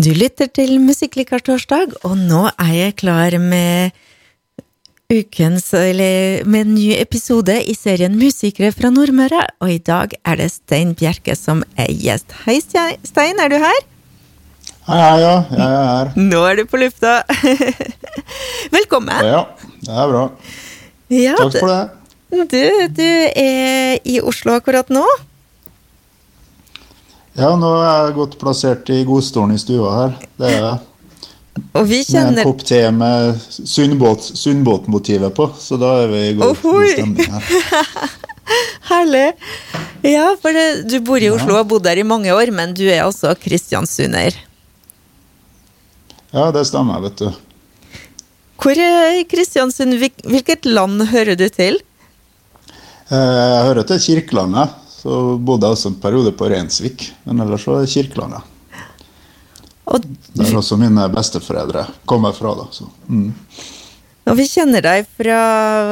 Du lytter til Musikklikar torsdag, og nå er jeg klar med ukens, eller med en ny episode i serien Musikere fra Nordmøre, og i dag er det Stein Bjerke som er gjest. Hei, Stein, er du her? Hei, hei, ja. Jeg er her. Nå er du på lufta. Velkommen. Ja, det er bra. Ja, Takk for det. Du, du er i Oslo akkurat nå? Ja, nå er jeg godt plassert i godstolen i stua her. Det er jeg. Og vi Med en kopp te med Sundbåt, Sundbåtmotivet på, så da er vi i god, god stemning her. Herlig. Ja, for det, du bor i Oslo og har bodd der i mange år, men du er altså kristiansunder. Ja, det stemmer, vet du. Hvor er Kristiansund? Hvilket land hører du til? Eh, Jeg hører til Kirkelandet, så bodde jeg også en periode på Rensvik. Men ellers er det Kirkelandet. Og, Der også mine besteforeldre kommer fra. da. Så. Mm. og vi kjenner deg fra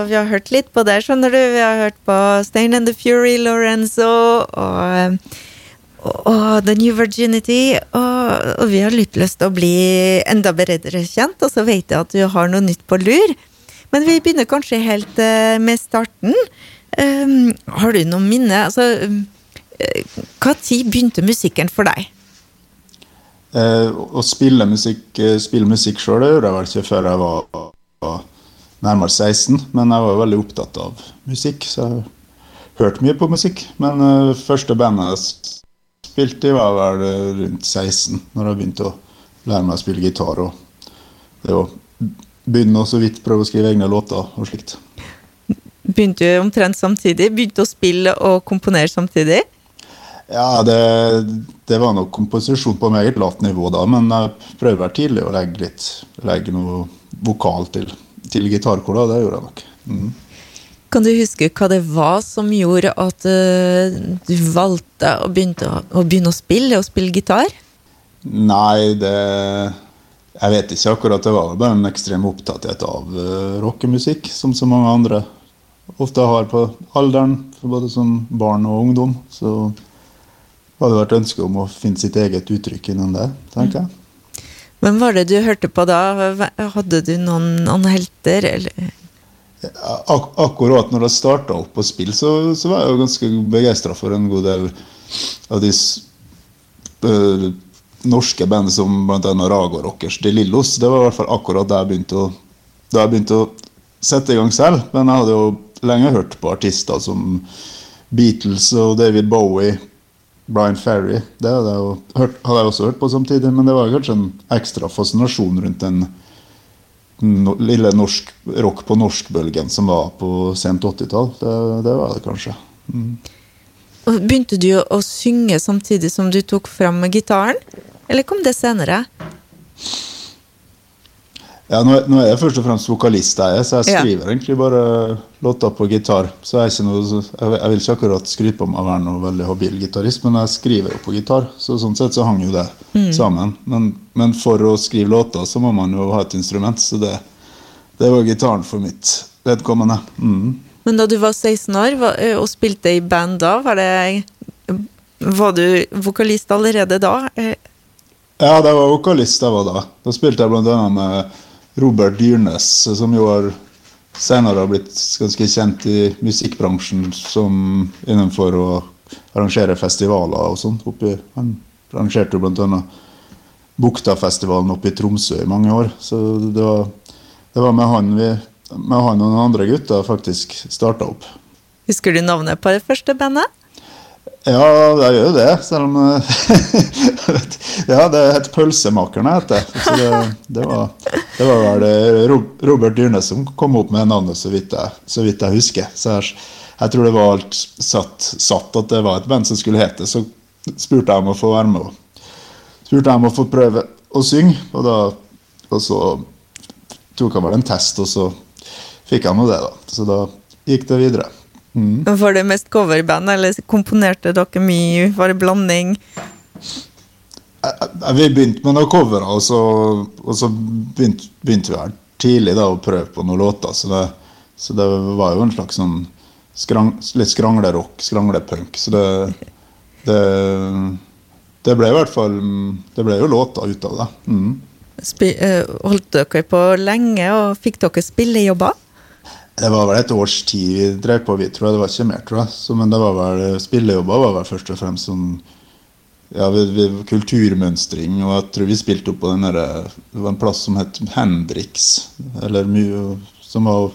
Vi har hørt litt på deg, skjønner du. Vi har hørt på Stain and the Fury, Lorenzo og, og, og The New Virginity. Og, og vi har litt lyst til å bli enda bedre kjent, og så vet jeg at du har noe nytt på lur. Men vi begynner kanskje helt eh, med starten. Um, har du noe minne? Altså, eh, tid begynte musikken for deg? Eh, å spille musikk, eh, spille musikk sjøl gjorde jeg vel ikke før jeg var, var nærmere 16. Men jeg var veldig opptatt av musikk, så jeg hørte mye på musikk. Men uh, første bandet jeg spilte i, var vel rundt 16, når jeg begynte å lære meg å spille gitar. Og det å begynne å så vidt prøve å skrive egne låter og slikt. Begynte du omtrent samtidig? Begynte å spille og komponere samtidig? Ja, det, det var nok komposisjon på meget lavt nivå da, men jeg prøvde hver tidlig å legge litt legge noe vokal til, til gitarkor. Det gjorde jeg nok. Mm. Kan du huske hva det var som gjorde at eh, du valgte å begynne å, å begynne å spille, og spille gitar? Nei, det Jeg vet ikke akkurat. Det var bare en ekstrem opptatthet av uh, rockemusikk, som så mange andre ofte har på alderen, for både som barn og ungdom. Så hadde det vært ønske om å finne sitt eget uttrykk innen det, tenker jeg. Men var det du hørte på da? Hadde du noen, noen helter, eller? Ak akkurat når jeg starta opp å spille, så, så var jeg jo ganske begeistra for en god del av de øh, norske bandene som bl.a. Raga Rockers De Lillos. Det var i hvert fall akkurat da jeg begynte å, da jeg begynte å sette i gang selv. Men jeg hadde jo lenge hørt på artister som Beatles og David Bowie, Brian Ferry. Det hadde jeg, jo hørt, hadde jeg også hørt på samtidig, men det var kanskje en ekstra fascinasjon rundt den no, lille norsk rock på norsk-bølgen som var på sent 80-tall. Det, det var det kanskje. Og Begynte du å synge samtidig som du tok fram gitaren? Eller kom det senere? Ja, nå, er- nå er jeg først og fremst vokalist, jeg, så jeg Ja. skriver egentlig bare låter på gitar. Så jeg, noe, jeg, vil- jeg vil ikke akkurat skryte på meg å være noe veldig habil gitarist, men jeg skriver jo på gitar. Så sånn sett så hang jo det sammen. Men, men for å skrive låter så må man jo ha et instrument, så det, det var gitaren for mitt vedkommende. Mm. Men da du var 16 år og spilte i band da, var det Var du vokalist allerede da? Eh, Ja, det var vokalist jeg var da. Da spilte jeg bl.a. med Robert Dyrnes, som jo har senere har blitt ganske kjent i musikkbransjen som innenfor å arrangere festivaler og sånt. oppi- Han arrangerte jo bl.a. Buktafestivalen oppe i Tromsø i mange år. Så det var, det var med han vi med han og noen andre gutter faktisk starta opp. Husker du navnet på det første bandet? Ja, jeg gjør jo det, selv om Ja, det het Pølsemakerne, het det. Det, var, det var vel eh, Robert Dyrnes som kom opp med navnet, så vidt jeg, så vidt jeg husker. Så jeg, jeg tror det var alt satt, satt at det var et band som skulle hete. Så spurte jeg om å få være med. og Spurte jeg om å få prøve å synge, og, da, og så tok han vel en test, og så fikk han nå det, da. Så da gikk det videre. Mm. Var det mest coverband, eller komponerte dere mye? Var det blanding? Vi begynte med noen covere, og så, og så begynte, begynte vi her tidlig da, å prøve på noen låter. Så det, så det var jo en slags sånn skrang, litt skranglerock, skranglepunk. Så det, det det ble i hvert fall Det ble jo låter ut av det. Mm. Spi eh, holdt dere på lenge, og fikk dere spillejobber? Det var vel et års tid vi drev på, vi tror jeg. Det var ikke mer, tror jeg. Så, men det var vel spillejobber var vel først og fremst sånn ja, vi, vi, kulturmønstring. Og jeg tror vi spilte opp på den der, Det var en plass som het Hendrix. Eller mye Som var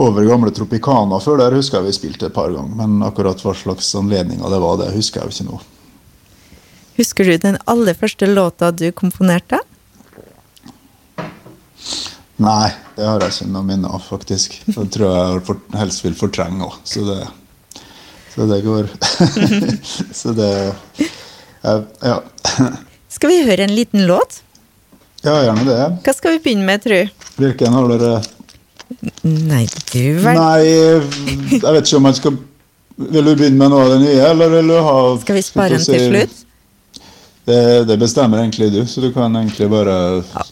over gamle Tropicana før der husker jeg vi spilte et par ganger. Men akkurat hva slags anledninger det var, det husker jeg jo ikke nå. Husker du den aller første låta du komponerte? Nei, det har jeg ikke noe minne av, faktisk. Det tror jeg for, helst vil fortrenge òg, så, så det, går Så det Ja. Skal vi høre en liten låt? Ja, gjerne det. Hva skal vi begynne med, tru? Hvilken har dere Nei, du vel Nei, jeg vet ikke om man skal Vil du begynne med noe av det nye, eller vil du ha Skal vi spare den til slutt? Det, det, bestemmer egentlig du, så du kan egentlig bare ja.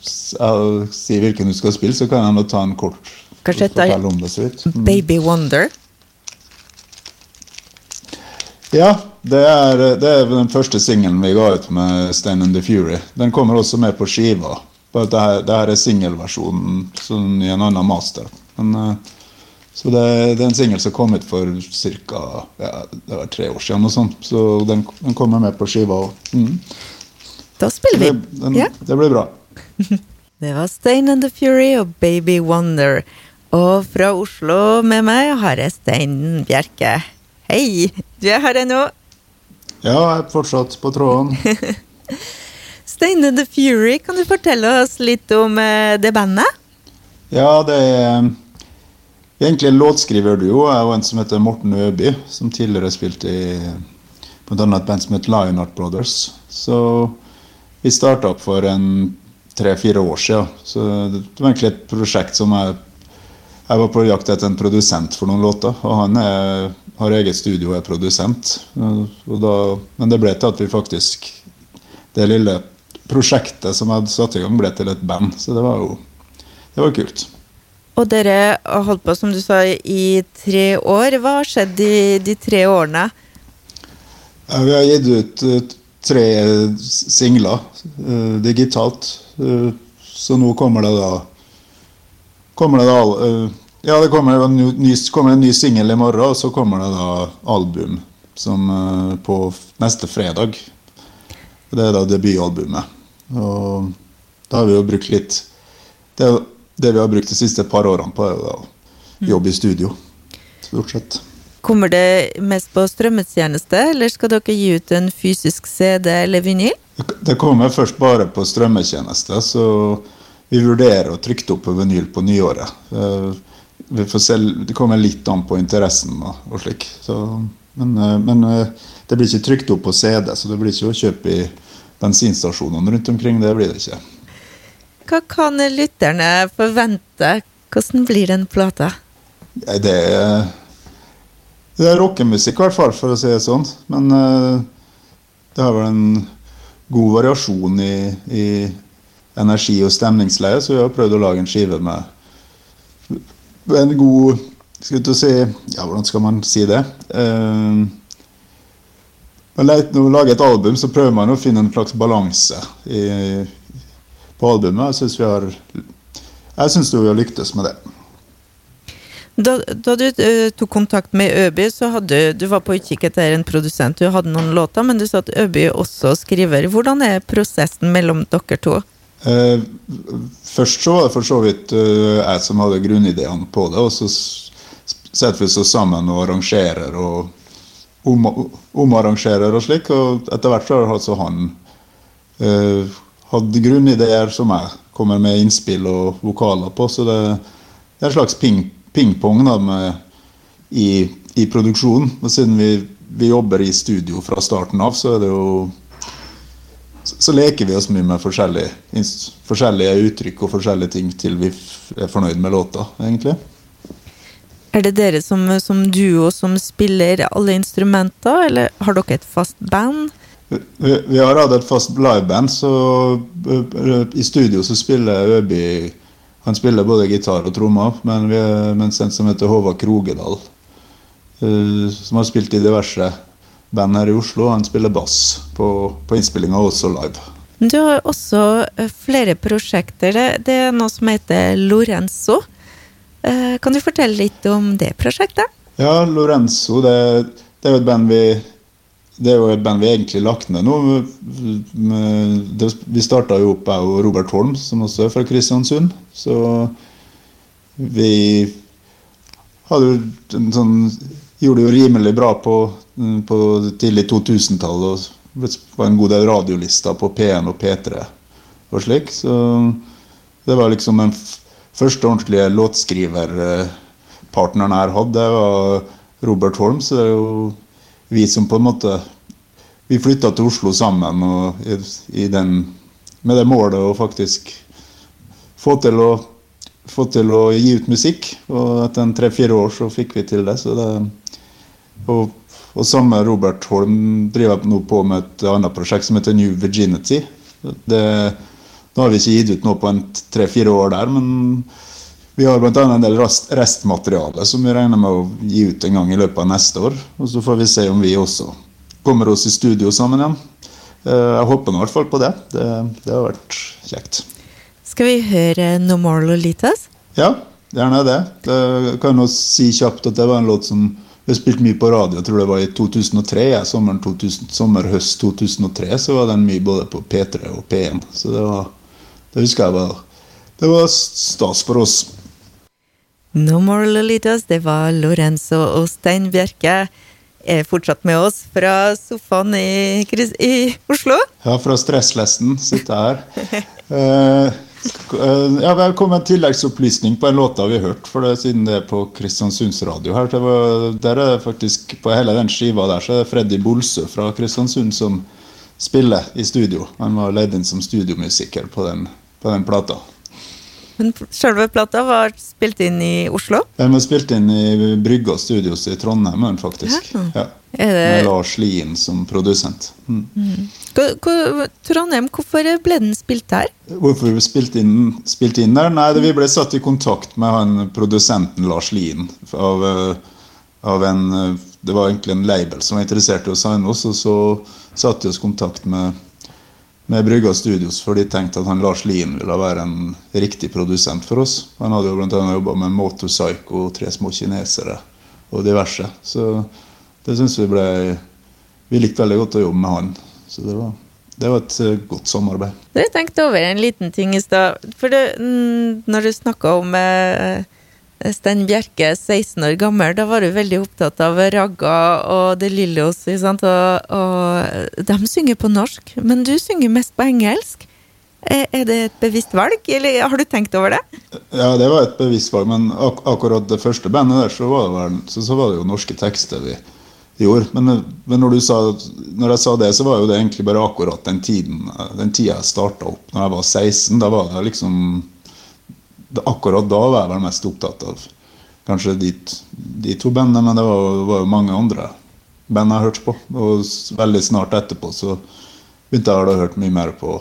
si hvilken du skal spille, så kan jeg ta en kort Kanskje fortelle om det så vidt. Mm. Baby Wonder? Ja, det er, det er den første singelen vi ga ut med Stand in the Fury. Den kommer også med på skiva. Bare at det her, det her er singelversjonen sånn i en annen master. Men, uh, så det, det, er en singel som kom ut for ca. Ja, tre år siden. Og sånt, så den, den kommer med på skiva. Mm. Da spiller vi. Det, den, ja. det blir bra. det var Stein and the Fury og Baby Wonder. Og fra Oslo med meg har jeg Stein Bjerke. Hei! Du er her ennå? Ja, jeg er fortsatt på tråden. and the Fury, kan du fortelle oss litt om eh, det bandet? Ja, det er egentlig en låtskriverduo. Jeg og en som heter Morten Øby, som tidligere spilte i bl.a. et band som het Lionheart Brothers. Så vi starta opp for en tre-fire år siden. Så det var egentlig et prosjekt som jeg Jeg var på jakt etter en produsent for noen låter, og han er, har eget studio og er produsent. Da, men det ble til at vi faktisk Det lille prosjektet som jeg hadde satt i gang, ble til et band. Så det var jo det var kult. Og dere har holdt på, som du sa, i tre år. Hva har skjedd de, de tre årene? Ja, vi har gitt ut uh, tre singler uh, digitalt. Uh, så nå kommer det da Kommer det da Ja, det kommer en ny, ny singel i morgen, og så kommer det da album som, på neste fredag. Det er da debutalbumet. Og da har vi jo brukt litt Det, det vi har brukt de siste par årene på, er å jobbe i studio. Stort sett. Kommer det mest på strømmetjeneste, eller skal dere gi ut en fysisk CD eller vinyl? Det kommer først bare på strømmetjeneste, så vi vurderer å trykke det opp på vinyl på nyåret. Vi får se, det kommer litt an på interessen og slik. Så, men, men, det blir ikke trykt opp på CD, så det blir ikke å kjøpe i bensinstasjonene rundt omkring. Det blir det ikke. Hva kan lytterne forvente? Hvordan blir den plata? Det er, det er rockemusikk, i hvert fall, for å si det sånn. Men uh, det har vel en god variasjon i, i energi og stemningsleie, så vi har prøvd å lage en skive med en god skal du si, ja, Hvordan skal man si det? Uh, når man lager et album, så prøver man å finne en slags balanse i, på albumet. Jeg syns vi har jeg synes vi har lyktes med det. Da, da du uh, tok kontakt med Øby, så hadde du var på utkikk etter en produsent. Du hadde noen låter, men du sa at Øby også skriver. Hvordan er prosessen mellom dere to? Uh, først så var det for så vidt uh, jeg som hadde grunnideene på det. Og så setter vi oss sammen og arrangerer og om, omarrangerer og slik. Og etter hvert så har altså han hatt grunnideer som jeg kommer med innspill og vokaler på. Så det, det er en slags ping-pong ping i, i produksjonen. Og siden vi, vi, jobber i studio fra starten av, så er det jo så leker vi oss mye med forskjellige, forskjellige uttrykk og forskjellige ting til vi er fornøyd med låta, egentlig. Er det dere som, som duo som spiller alle instrumenter, eller har dere et fast band? Vi, vi har hatt et fast liveband, så i studio så spiller Øby Han spiller både gitar og trommer, men vi er, mens en som heter Håvard Krogedal, som har spilt i diverse band her i Oslo. Han spiller bass på, på innspillinga, også live. Du har også eh, flere prosjekter. Det, er noe som heter Lorenzo. Eh, kan du fortelle litt om det prosjektet? Ja, Lorenzo, det, det er jo et band vi det er jo et band vi egentlig lagt ned nå. Vi starta jo opp, jeg og Robert Holm, som også er fra Kristiansund. Så vi hadde jo en sånn Gjorde det jo rimelig bra på, på tidlig 2000-tall. Og var en god del radiolister på P1 og P3 og slik. Så det var liksom den første ordentlige låtskriverpartneren jeg hadde. Det var Robert Holm. Så det er jo vi som på en måte Vi flytta til Oslo sammen og i, i den, med det målet å faktisk få til å få til å gi ut musikk. Og etter en tre-fire år så fikk vi til det. det og, og samme Robert Holm driver nå på med et annet prosjekt som heter New Virginity. Det, nå har vi ikke gitt ut noe på tre-fire år der, men vi har bl.a. en del restmateriale som vi regner med å gi ut en gang i løpet av neste år. Og så får vi se om vi også kommer oss i studio sammen igjen. Eh, jeg håper nå i hvert fall på det. det. Det har vært kjekt. Skal vi høre No More Lolitas? Ja, gjerne det. Jeg kan jo si kjapt at det var en låt som vi har spilt mye på radio. Jeg tror det var i 2003. Ja, sommeren 2000, sommer, høst 2003 så var den mye både på P3 og P1. Så det, var, det husker jeg var Det var stas for oss. No More Lolitas, det var Lorenzo og Stein Bjerke. Er fortsatt med oss fra sofaen i, i Oslo. Ja, fra stresslesten sitter her. Uh, ja, Det kom en tilleggsopplysning på en låt vi har hørt, for det, siden det er på Kristiansunds radio. her. Var, der er det faktisk, På hele den skiva der så er det Freddy Bolsø fra Kristiansund som spiller i studio. Han var leid inn som studiomusiker på den, på den plata. Men selve plata var spilt inn i Oslo? Den var spilt inn i Brygga Studios i Trondheim, faktisk. Ja. ja. Det... Med Lars Lien som produsent. Mm. Mm. Trondheim, hvorfor ble den spilt der? Hvorfor vi spilte inn, spilt inn der? Nei, det, Vi ble satt i kontakt med han produsenten Lars Lien. Av, eh, av en, eh, det var egentlig en label som var interessert i oss, og så satte vi oss i kontakt med med Brygga Studios, for de tenkte at han Lars Lien ville være en riktig produsent for oss. Han hadde jo bl.a. jobba med Motorpsycho, Tre små kinesere og diverse. Så det syns vi ble Vi likte veldig godt å jobbe med han. Så det var, det var et eh, godt samarbeid. Jeg tenkte over en liten ting i stad. For det, mm, når du snakka om eh, Stein Bjerke, 16 år gammel, da var du veldig opptatt av ragga og De Lillos. Og, og de synger på norsk, men du synger mest på engelsk. Er det et bevisst valg, eller har du tenkt over det? Ja, det var et bevisst valg, men ak akkurat det første bandet der, så var det, vel, så, så var det jo norske tekster vi gjorde. Men, men når, sa, når, jeg sa det, så var jo det egentlig bare akkurat den tiden Den tida jeg starta opp, når jeg var 16. Da var det liksom akkurat da var jeg vel mest opptatt av kanskje de, de to bandene, men det var, var, jo mange andre band jeg hørte på. Og veldig snart etterpå så begynte jeg å høre mye mer på,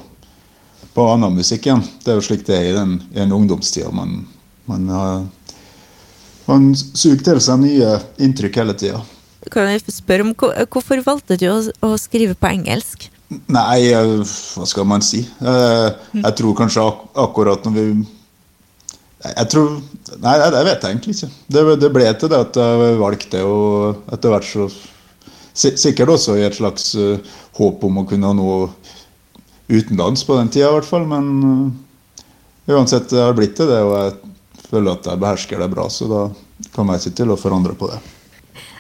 på annen musikk igjen. Det er jo slik det er i den, i den ungdomstida. Man, man, man suger til seg nye inntrykk hele tida. Kan jeg spørre om Hvorfor valgte du å, skrive på engelsk? Nei, hva skal man si? Jeg, jeg tror kanskje akkurat når vi jeg tror Nei, det vet jeg egentlig ikke. Det, det ble til det at jeg valgte å etter hvert så Sikkert også i et slags uh, håp om å kunne nå utenlands på den tida, i hvert fall. Men uh, uansett, det har blitt til det, og jeg føler at jeg behersker det bra. Så da kommer jeg ikke til å forandre på det.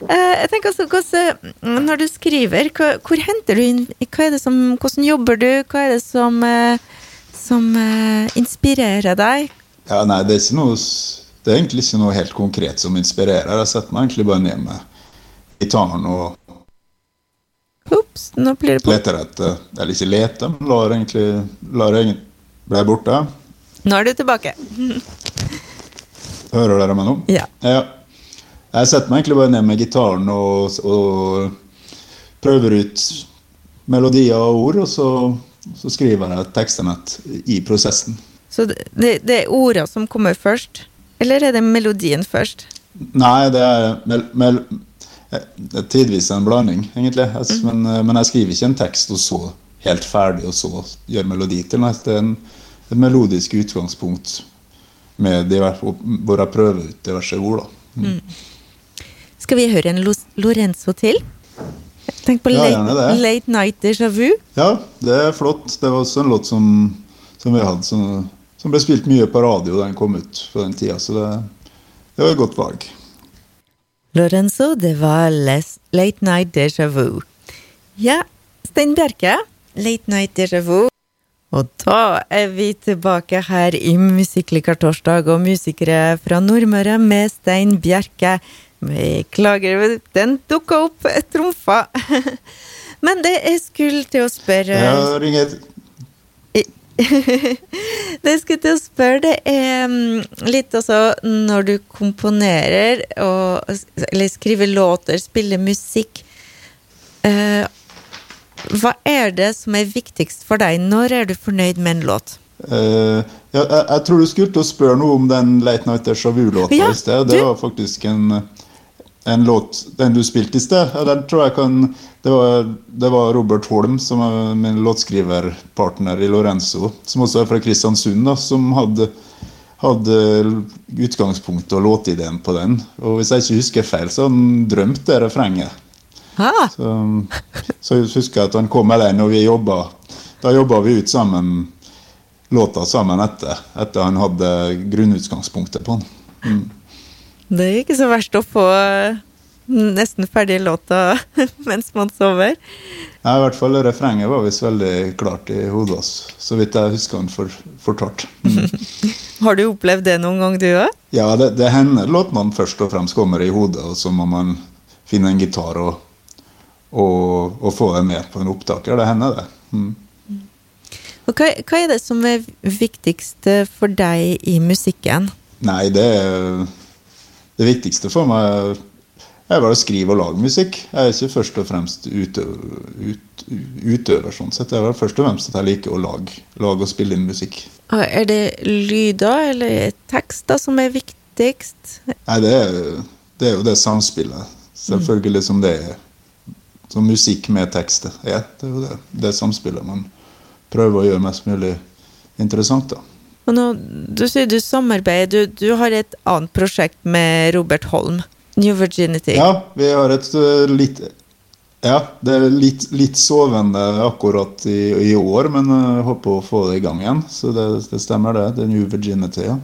Uh, jeg tenker hvordan, Når du skriver, hvor henter du inn hva er det som, Hvordan jobber du? Hva er det som, som inspirerer deg? Ja, nei, det er, ikke noe, det er egentlig ikke noe helt konkret som inspirerer. Jeg setter meg egentlig bare ned med gitaren og Ops, nå blir det på. Leter etter Eller ikke leter, men lar egentlig lar egentlig bli borte. Nå er du tilbake. Hører dere meg nå? Ja. ja. Jeg setter meg egentlig bare ned med gitaren og, og prøver ut melodier og ord, og så, så skriver jeg tekstene i prosessen. Så det, det er orda som kommer først? Eller er det melodien først? Nei, det er mel, mel, eh, tidvis en blanding, egentlig. Altså, men, eh, men, jeg skriver ikke en tekst og så helt ferdig, og så gjør melodi til. Nei, det er en, et melodisk utgangspunkt med divers, hvor jeg prøver ut diverse ord. da. Mm. Skal vi høre en Lorenzo til? Tenk på ja, late, late, Night Déjà Vu. Ja, det er flott. Det var også en låt som, som vi hadde som, som, ble spilt mye på radio da den kom ut på den tida, så det, det var et godt valg. Lorenzo, det var Late Night Déjà Vu. Ja, Stein Bjerke, Late Night Déjà Vu. Og da er vi tilbake her i Musikklikar torsdag, og musikere fra Nordmøre med Stein Bjerke. Beklager, den dukka opp trumfa. Men det jeg skulle til å spørre Ja, ringer det jeg skulle til å spørre, det er litt altså når du komponerer og, eller skriver låter, spiller musikk uh, hva er det som er viktigst for deg? Når er du fornøyd med en låt? Uh, ja, jeg, jeg, tror du skulle til å spørre noe om den Late Night Déjà Vu-låta ja, i sted. Det var faktisk en, en, låt Den du spilte i sted. Den tror jeg kan det var, det var, Robert Holm, som er min låtskriverpartner i Lorenzo, som også er fra Kristiansund, da, som hadde, hadde utgangspunktet og låtideen på den. Og hvis jeg ikke husker feil, så hadde han drømt det refrenget. Så, så jeg at han kom med den, og vi jobba Da jobba vi ut sammen låta sammen etter, etter han hadde grunnutgangspunktet på den. Mm. Det er ikke så verst å få nesten ferdig låta mens man sover. Ja, i hvert fall refrenget var visst veldig klart i hodet hans, så vidt jeg husker han for, fortalt. Mm. Har du opplevd det noen gang, du òg? Ja, det, det hender låtene først og fremst kommer i hodet, og så må man finne en gitar og og, og, få det med på en opptaker. Det hender, det. Mm. Hva, hva, er det som er viktigst for deg i musikken? Nei, det, det viktigste for meg er bare å skrive og lage musikk. Jeg er ikke først og fremst utøver, ut, utøver sånn sett. Jeg er først og fremst at jeg liker å lage, lage og spille inn musikk. Er det lyder eller tekster som er viktigst? Nei, det er, det er jo det samspillet. Selvfølgelig som det er som musikk med tekster. Ja, det er jo det, det samspillet man prøver å gjøre mest mulig interessant. da. Og nå, Du sier du samarbeider. Du, du, har et annet prosjekt med Robert Holm. New Virginity. Ja, vi har et uh, litt Ja, det er litt, litt sovende akkurat i, i, år, men jeg uh, håper å få det i gang igjen. Så det, det stemmer, det. Det er New Virginity, ja.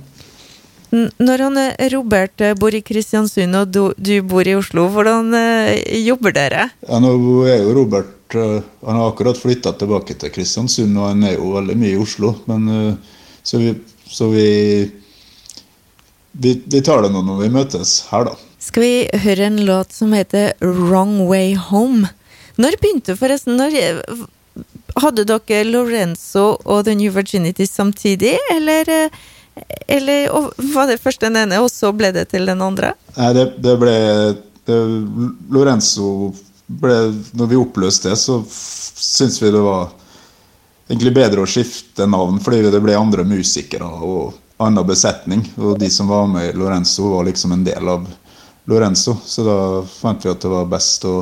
Når han Robert eh, bor i Kristiansund og du, du bor i Oslo, hvordan eh, jobber dere? Ja, nå er jo Robert eh, Han har akkurat flytta tilbake til Kristiansund, og han er jo veldig mye i Oslo. Men, så vi, så vi, vi, vi tar det nå når vi møtes her, da. Skal vi høre en låt som heter 'Wrong Way Home'? Når begynte forresten når, Hadde dere Lorenzo og The New Virginity samtidig, eller? Eller var det først den ene, og så ble det til den andre? Nei, det, det ble det, Lorenzo ble Når vi oppløste det, så syntes vi det var egentlig bedre å skifte navn, fordi det ble andre musikere og annen besetning. Og de som var med i Lorenzo, var liksom en del av Lorenzo. Så da fant vi at det var best å,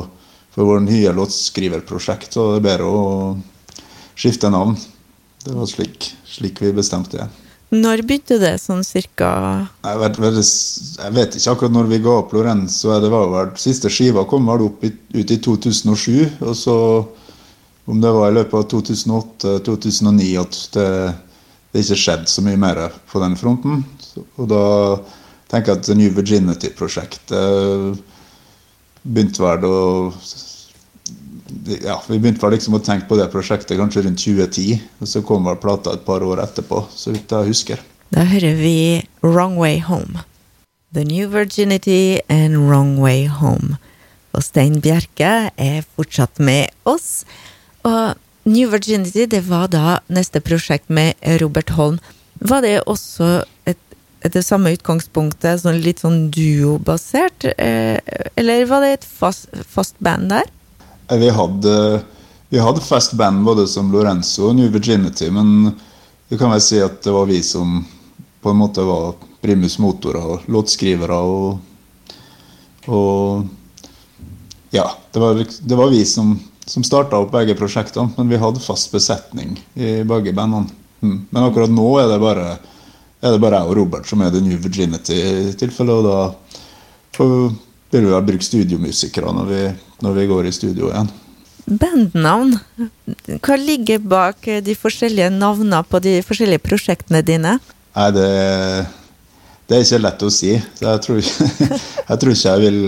for vår nye låtskriverprosjekt så det er bedre å skifte navn. Det var slik, slik vi bestemte det. Når begynte det sånn cirka? Jeg vet, jeg vet, ikke akkurat når vi ga opp Lorenzo. Det var vel, Siste skiva kom vel opp i, ut i 2007. Og så, om det var i løpet av 2008-2009 at det, det ikke skjedde så mye mer på den fronten. Og da tenker jeg at New Virginity-prosjektet begynte vel å ja, Vi begynte liksom å tenke på det prosjektet kanskje rundt 2010. Og så kom vel plata et par år etterpå, så vidt jeg husker. Da hører vi Wrong Way Home. The New Virginity and Wrong Way Home. Og Stein Bjerke er fortsatt med oss. Og New Virginity det var da neste prosjekt med Robert Holm. Var det også et, et det samme utgangspunktet, sånn litt sånn duobasert? Eh, eller var det et fast, fast band der? Vi hadde, vi hadde fast band både som Lorenzo og New Virginity, men du kan vel si at det var vi som på en måte var primus motorer låtskrivere. Og, og ja, det var, det var vi som, som starta opp begge prosjektene, men vi hadde fast besetning i begge bandene. Mm. Men akkurat nå er det bare er det bare jeg og Robert som er The New Virginity-tilfellet, og da vil vi ha brukt studiomusikere når vi, når vi går i studio igjen. Bandnavn. Hva ligger bak de forskjellige navnene på de forskjellige prosjektene dine? Nei, det, det er ikke lett å si. Så jeg tror, jeg tror ikke jeg vil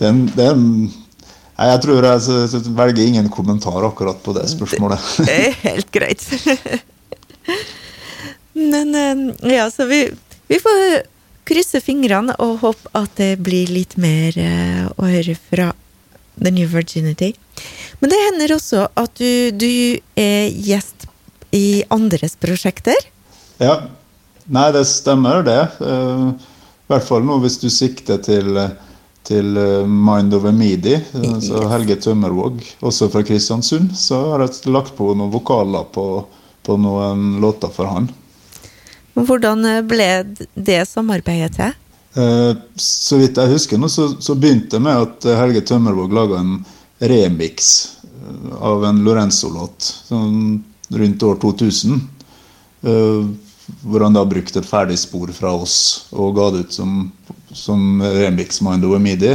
det er en, det er en Nei, jeg tror jeg velger ingen kommentar akkurat på det spørsmålet. Det er helt greit. Men eh, ja, så vi, vi får krysse fingrene og håpe at det blir litt mer uh, å høre fra The New Virginity. Men det hender også at du, du er gjest i andres prosjekter? Ja. Nei, det stemmer, det. Uh, I hvert fall nå hvis du sikter til, til Mind over Midi, altså Helge Tømmervåg, også fra Kristiansund, så har jeg lagt på noen vokaler på, på noen låter for han. Hvordan eh, ble det samarbeidet til? Eh, så vidt jeg husker nå, så, så begynte det med at Helge Tømmervåg laga en remix eh, av en Lorenzo-låt sånn rundt år 2000. Hvor han da brukte et ferdig spor fra oss og ga det ut som, som remix Mind Over Midi.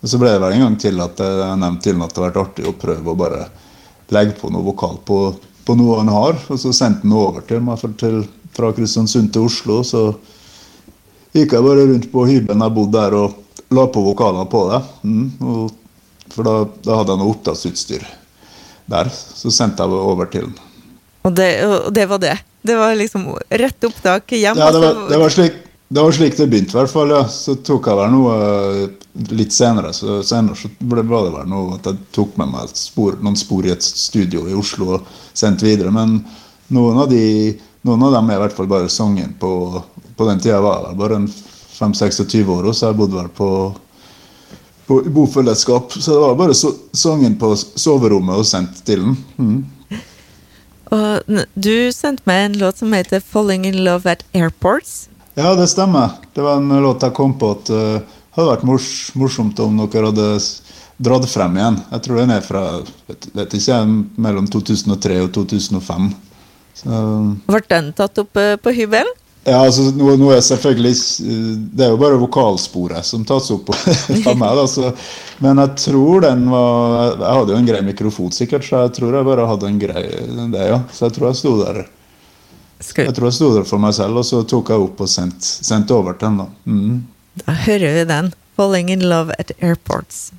Og så ble det vel en gang til at jeg nevnte til at det hadde vært artig å prøve å bare legge på noe vokal på, på noe han har, og så sendte han over til meg til fra Kristiansund til Oslo, så gikk jeg bare rundt på hybelen jeg bodde der og la på vokalene på det. Mm, for da, da, hadde jeg noe opptaksutstyr der. Så sendte jeg det over til den. Og det, og det, var det? Det var liksom rett opptak hjemme? Ja, det var, det var, slik, det var slik det begynte, i hvert fall. ja. Så tok jeg vel noe litt senere. Så senere så ble, var det vel noe at jeg tok med meg spor, noen spor i et studio i Oslo og sendte videre. Men noen av de noen av dem er i hvert fall bare sangen på På den tida var jeg bare en 5-26 år, og så jeg bodde vel på, på bofellesskap. Så det var bare so, sangen på soverommet og sendt til den. Mm. Og du sendte meg en låt som heter 'Falling in Love at Airports'. Ja, det stemmer. Det var en låt jeg kom på at uh, hadde vært mors, morsomt om dere hadde dratt frem igjen. Jeg tror den er fra vet, vet ikke, mellom 2003 og 2005. Ble den tatt opp eh, på hybelen? Ja, altså nå, nå, er selvfølgelig Det er jo bare vokalsporet som tas opp av meg. Da, så, men jeg tror den var Jeg hadde jo en grei mikrofon, sikkert, så jeg tror jeg bare hadde en grei det, ja. Så jeg tror jeg sto der Jeg tror jeg sto der for meg selv, og så tok jeg opp og sendte sendt over til. Da. Mm. da hører vi den. 'Falling in Love at Airports'.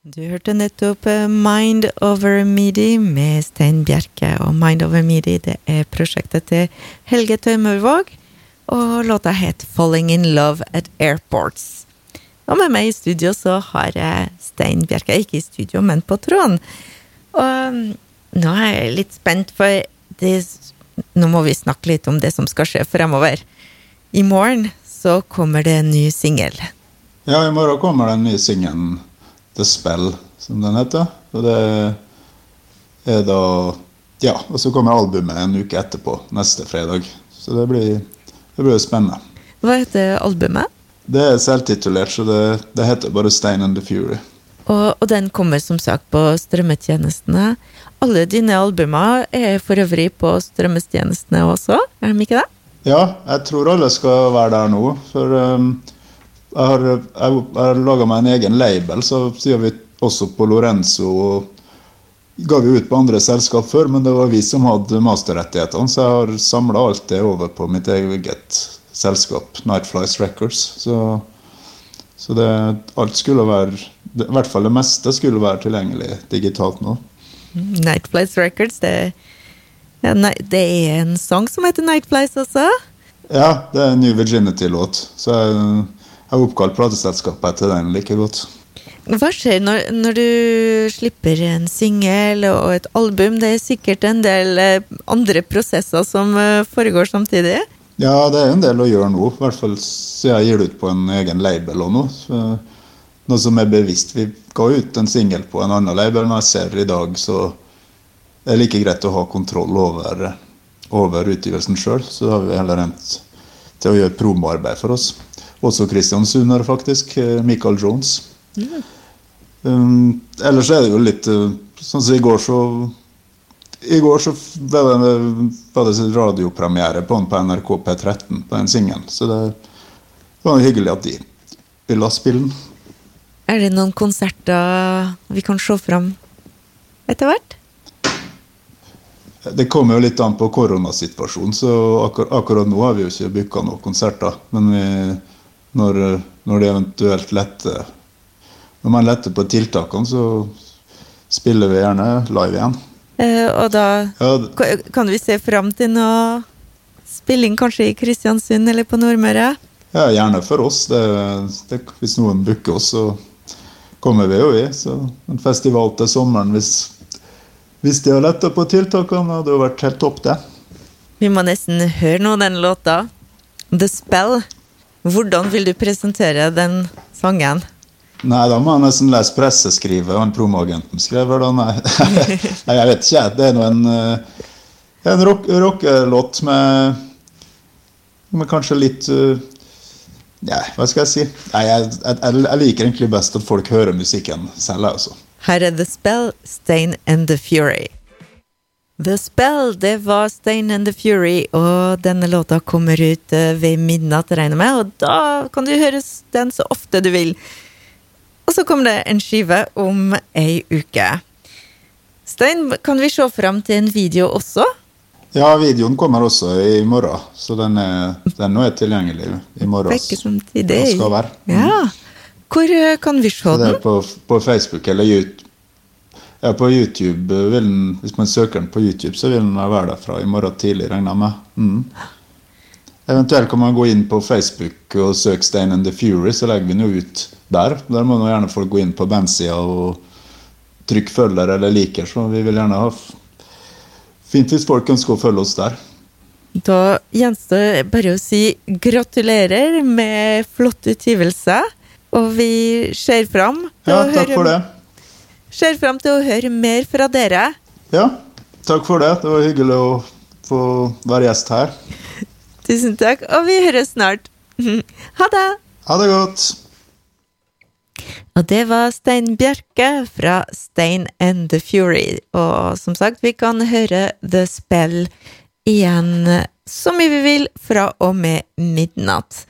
Du hørte nettopp eh, Mind Over Midi med Stein Bjerke. Og Mind Over Midi det er prosjektet til Helge Tømmervåg. Og låta het Falling in Love at Airports. Og med meg i studio så har jeg Stein Bjerke. Ikke i studio, men på tråden. Og mm, nå er jeg litt spent, for det, nå må vi snakke litt om det som skal skje fremover. I morgen så kommer det en ny singel. Ja, i morgen kommer den nye singelen The Spell, som den heter. Og det er da Ja, og så kommer albumet en uke etterpå, neste fredag. Så det blir, det blir spennende. Hva heter albumet? Det er selvtitulert, så det, det heter bare Stein and the Fury. Og, og, den kommer som sagt på strømmetjenestene. Alle dine albumer er for øvrig på strømmestjenestene også, er de ikke det? Ja, jeg tror alle skal være der nå. For um, jeg har, jeg, laga meg en egen label, så sier vi også på Lorenzo. ga vi ut på andre selskap før, men det var vi som hadde masterrettighetene. Så jeg har samla alt det over på mitt eget selskap, Nightflies Records. Så, så det, alt skulle være I hvert fall det meste skulle være tilgjengelig digitalt nå. Nightflies Records, det, ja, det er en sang som heter Nightflies også? Ja, det er en New Virginity-låt. Så jeg har oppkalt plateselskapet etter den like godt. Hva skjer når, når du slipper en singel og et album? Det er sikkert en del eh, andre prosesser som eh, foregår samtidig? Ja, det er en del å gjøre nå. I hvert fall så jeg gir det ut på en egen label og noe. Noe som er bevisst. Vi ga ut en singel på en annen label, jeg ser i dag så det er like greit å ha kontroll over, over utgivelsen sjøl. Så da har vi heller endt til å gjøre promoarbeid for oss. Også kristiansundere, faktisk. Eh, Michael Jones. Mm. Um, ellers er det jo litt uh, Sånn som i går, så I går så var det, radiopremiere på den på NRK P13, på den singelen. Så det var hyggelig at de ville spille den. Er det noen konserter vi kan se fram etter hvert? Det kommer jo litt an på koronasituasjonen, så akkur akkurat nå har vi jo ikke booka noen konserter. Men vi, når, når, det eventuelt letter Når man letter på tiltakene, så spiller vi gjerne live igjen. Eh, og da Ja, kan vi se fram til noe spilling kanskje i Kristiansund eller på Nordmøre? ja gjerne for oss. Det, det, hvis noen booker oss, så kommer vi jo i. Så en festival til sommeren hvis hvis de har letta på tiltakene, hadde jo vært helt topp, det. Vi må nesten høre nå den låta. The Spell. Hvordan vil du presentere den sangen? Nei, da må jeg nesten lese presseskrivet han promoagenten skrev. Da. Nei. Nei, jeg vet ikke. Det er nå en, en rockelåt rock, med, med kanskje litt uh, Nei, hva skal jeg si? Nei, jeg, jeg, jeg, liker egentlig best at folk hører musikken selv, altså. Her er The Spell, Stain and The Fury. The Spell, det var Stain and The Fury, og denne låta kommer ut eh, ved midnatt, regner jeg med, og da kan du høre den så ofte du vil. Og så kommer det en skive om ei uke. Stein, kan vi se fram til en video også? Ja, videoen kommer også i morgen, så den er, den er tilgjengelig i morgen. Begge. Skal være. Mm. Ja. Hvor eh, kan vi se den? På, på Facebook eller YouTube. Ja, på YouTube vil den, Hvis man søker den på YouTube, så vil den være der fra i morgen tidlig, regner jeg med. Mm. Eventuelt kan man gå inn på Facebook og søke Stein and the Fury, så legger vi noe ut der. Der må nå gjerne folk gå inn på bandsida og trykke følger eller liker, så vi vil gjerne ha Fint hvis folk ønsker å følge oss der. Da gjenstår bare å si gratulerer med flott utgivelse. Og vi ser fram til, ja, takk for det. ser fram til å høre mer fra dere. Ja, takk for det. Det var hyggelig å få være gjest her. Tusen takk, og vi høres snart. Ha det! Ha det godt. Og det var Stein Bjerke fra Stein and the Fury. Og som sagt, vi kan høre The Spell igjen så mye vi vil fra og med midnatt.